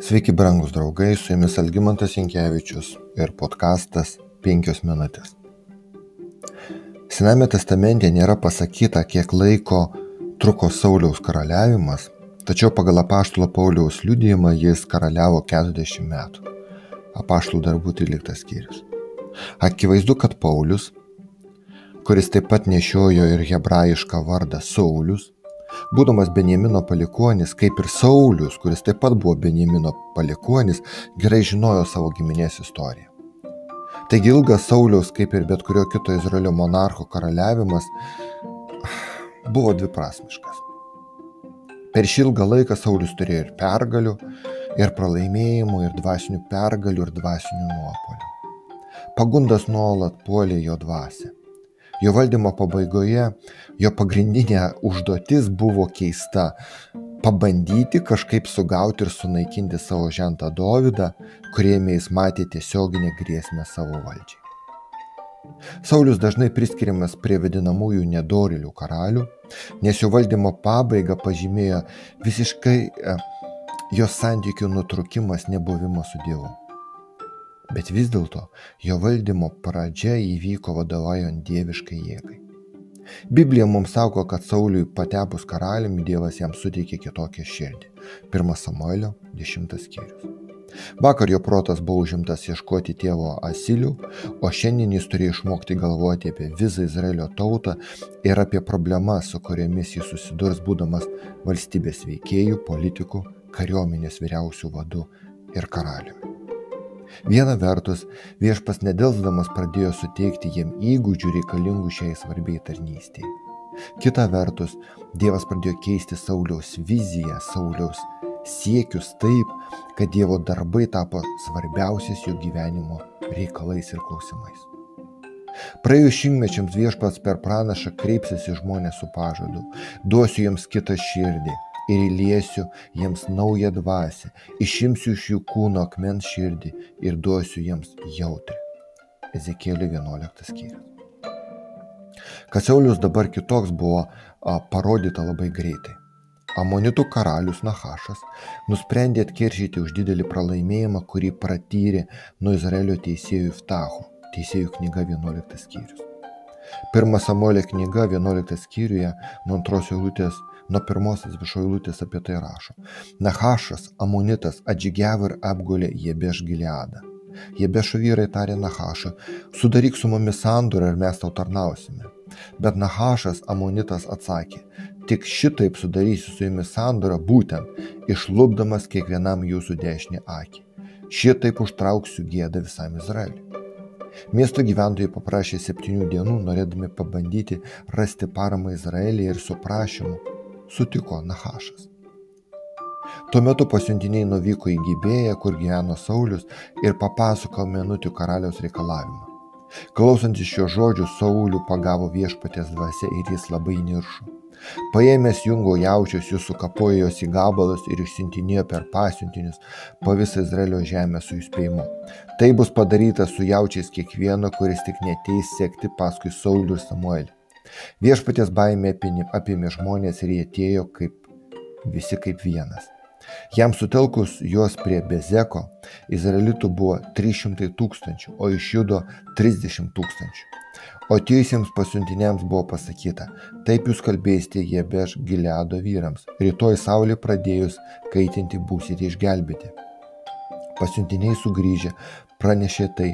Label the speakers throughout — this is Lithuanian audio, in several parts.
Speaker 1: Sveiki, brangus draugai, su jumis Algymantas Jankievičius ir podkastas 5 minutės. Sename testamente nėra pasakyta, kiek laiko truko Sauliaus karaliavimas, tačiau pagal apaštalo Pauliaus liudijimą jis karaliavo 40 metų. Apaštalų darbų 13 skyrius. Akivaizdu, kad Paulius, kuris taip pat nešiojo ir hebrajišką vardą Saulius, Būdamas Benjamino palikuonis, kaip ir Saulis, kuris taip pat buvo Benjamino palikuonis, gerai žinojo savo giminės istoriją. Taigi ilgas Sauliaus, kaip ir bet kurio kito Izraelio monarcho karaliavimas, buvo dviprasmiškas. Per šį ilgą laiką Saulis turėjo ir pergalių, ir pralaimėjimų, ir dvasinių pergalių, ir dvasinių nuopolių. Pagundas nuolat puolė jo dvasę. Jo valdymo pabaigoje jo pagrindinė užduotis buvo keista - pabandyti kažkaip sugauti ir sunaikinti savo žentą Dovydą, kuriame jis matė tiesioginę grėsmę savo valdžiai. Saulis dažnai priskiriamas prie vadinamųjų nedorilių karalių, nes jo valdymo pabaiga pažymėjo visiškai e, jos santykių nutrukimas nebuvimo su Dievu. Bet vis dėlto jo valdymo pradžia įvyko vadovaujant dieviškai jėgai. Biblija mums sako, kad Sauliui patepus karaliumi Dievas jam suteikė kitokią širdį. 1 Samuelio 10 skyrius. Vakar jo protas buvo užimtas ieškoti tėvo asilių, o šiandien jis turėjo išmokti galvoti apie visą Izraelio tautą ir apie problemas, su kuriamis jis susidurs būdamas valstybės veikėjų, politikų, kariuomenės vyriausių vadų ir karaliumi. Viena vertus, viešpas nedelsdamas pradėjo suteikti jiem įgūdžių reikalingų šiai svarbiai tarnystėje. Kita vertus, Dievas pradėjo keisti Sauliaus viziją, Sauliaus siekius taip, kad Dievo darbai tapo svarbiausiais jo gyvenimo reikalais ir klausimais. Praėjus šimtmečiams viešpats per pranašą kreipsis į žmonės su pažadu, duosiu jiems kitą širdį, ir įliesiu jiems naują dvasę, išimsiu iš jų kūno akmens širdį ir duosiu jiems jautrį. Ezekėlį 11 skyrius. Kad Saulius dabar kitoks buvo a, parodyta labai greitai. Amonitų karalius Nahašas nusprendė atkeršyti už didelį pralaimėjimą, kurį pratyrė nuo Izraelio teisėjų Iftacho. Teisėjų knyga 11 skyrius. Pirma Samuelio knyga 11 skyriuje nuo antros eilutės nuo pirmos atsiprašau eilutės apie tai rašo. Nahašas, Amonitas, atžygiavo ir apgulė Jebeš Gileadą. Jebešo vyrai tarė Nahašą, sudaryk su mumis sandorą ir mes tau tarnausime. Bet Nahašas Amonitas atsakė, tik šitaip sudarysiu su jumis sandorą būtent išlubdamas kiekvienam jūsų dešinį akį. Šitaip užtrauksiu gėdą visam Izraeliui. Miesto gyventojai paprašė septynių dienų, norėdami pabandyti rasti paramą Izraelyje ir su prašymu sutiko Nahašas. Tuo metu pasiuntiniai nuvyko į Gibėją, kur gyveno Saulis ir papasako minutių karaliaus reikalavimą. Klausantis šio žodžių, Saulių pagavo viešpatės dvasia ir jis labai niršo. Paėmęs jungo jaučius, jis sukapojo jos į gabalus ir išsintinėjo per pasiuntinius po visą Izraelio žemę su įspėjimu. Tai bus padaryta su jaučiais kiekvieno, kuris tik neteis sekti paskui Saulių ir Samuelį. Viešpatės baimė apėmė žmonės ir jie atėjo kaip visi kaip vienas. Jam sutelkus juos prie Bezeko, izraelitų buvo 300 tūkstančių, o iš judo 30 tūkstančių. O tiesiems pasiuntiniams buvo pasakyta, taip jūs kalbėsite jie bež gileado vyrams, rytoj saulė pradėjus kaitinti būsite išgelbėti. Pasiuntiniai sugrįžę pranešė tai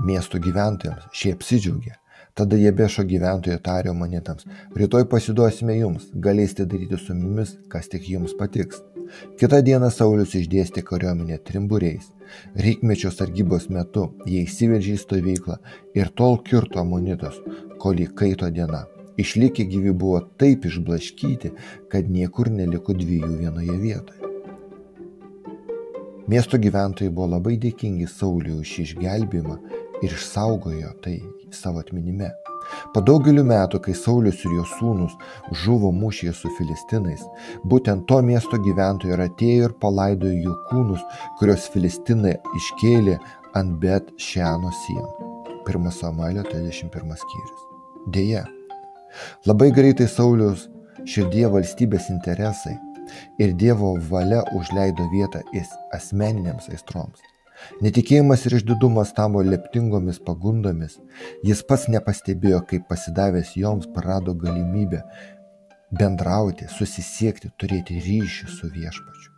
Speaker 1: miesto gyventojams, šie apsidžiaugė. Tada Jebešo gyventojai tarė monetams, rytoj pasiduosime jums, galėsite daryti su mumis, kas tik jums patiks. Kita diena Saulis išdėstė kariuomenę trimburiais. Reikmečio sargybos metu jie įsiveržė į stovyklą ir tol kirto monitos, kol įkaito diena. Išlikę gyvi buvo taip išblaškyti, kad niekur neliko dviejų vienoje vietoje. Miesto gyventojai buvo labai dėkingi Sauliui už išgelbėjimą ir išsaugojo tai savo atminime. Po daugelių metų, kai Saulis ir jo sūnus žuvo mūšyje su filistinais, būtent to miesto gyventojai ir atėjo ir palaidojo jų kūnus, kurios filistinai iškėlė ant bet šiano sienų. 1 Samuelio 31 skyrius. Deja, labai greitai Saulius širdie valstybės interesai, ir Dievo valia užleido vietą asmeninėms aistroms. Netikėjimas ir išdidumas tamo leptingomis pagundomis, jis pats nepastebėjo, kaip pasidavęs joms prarado galimybę bendrauti, susisiekti, turėti ryšį su viešpačiu.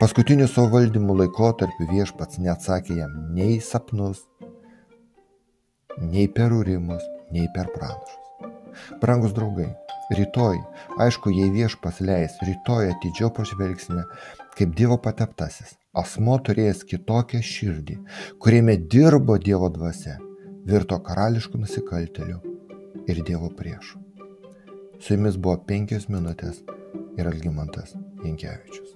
Speaker 1: Paskutiniu savo valdymo laikotarpiu viešpats neatsakė jam nei sapnus, nei per urimus, nei per pranašus. Brangus draugai, rytoj, aišku, jei viešpas leis, rytoj atidžiau pažvelgsime, kaip Dievo pateptasis, asmo turėjęs kitokią širdį, kuriame dirbo Dievo dvasia, virto karališkų nusikaltelių ir Dievo priešų. Su jumis buvo penkios minutės ir Algymantas Jankievičius.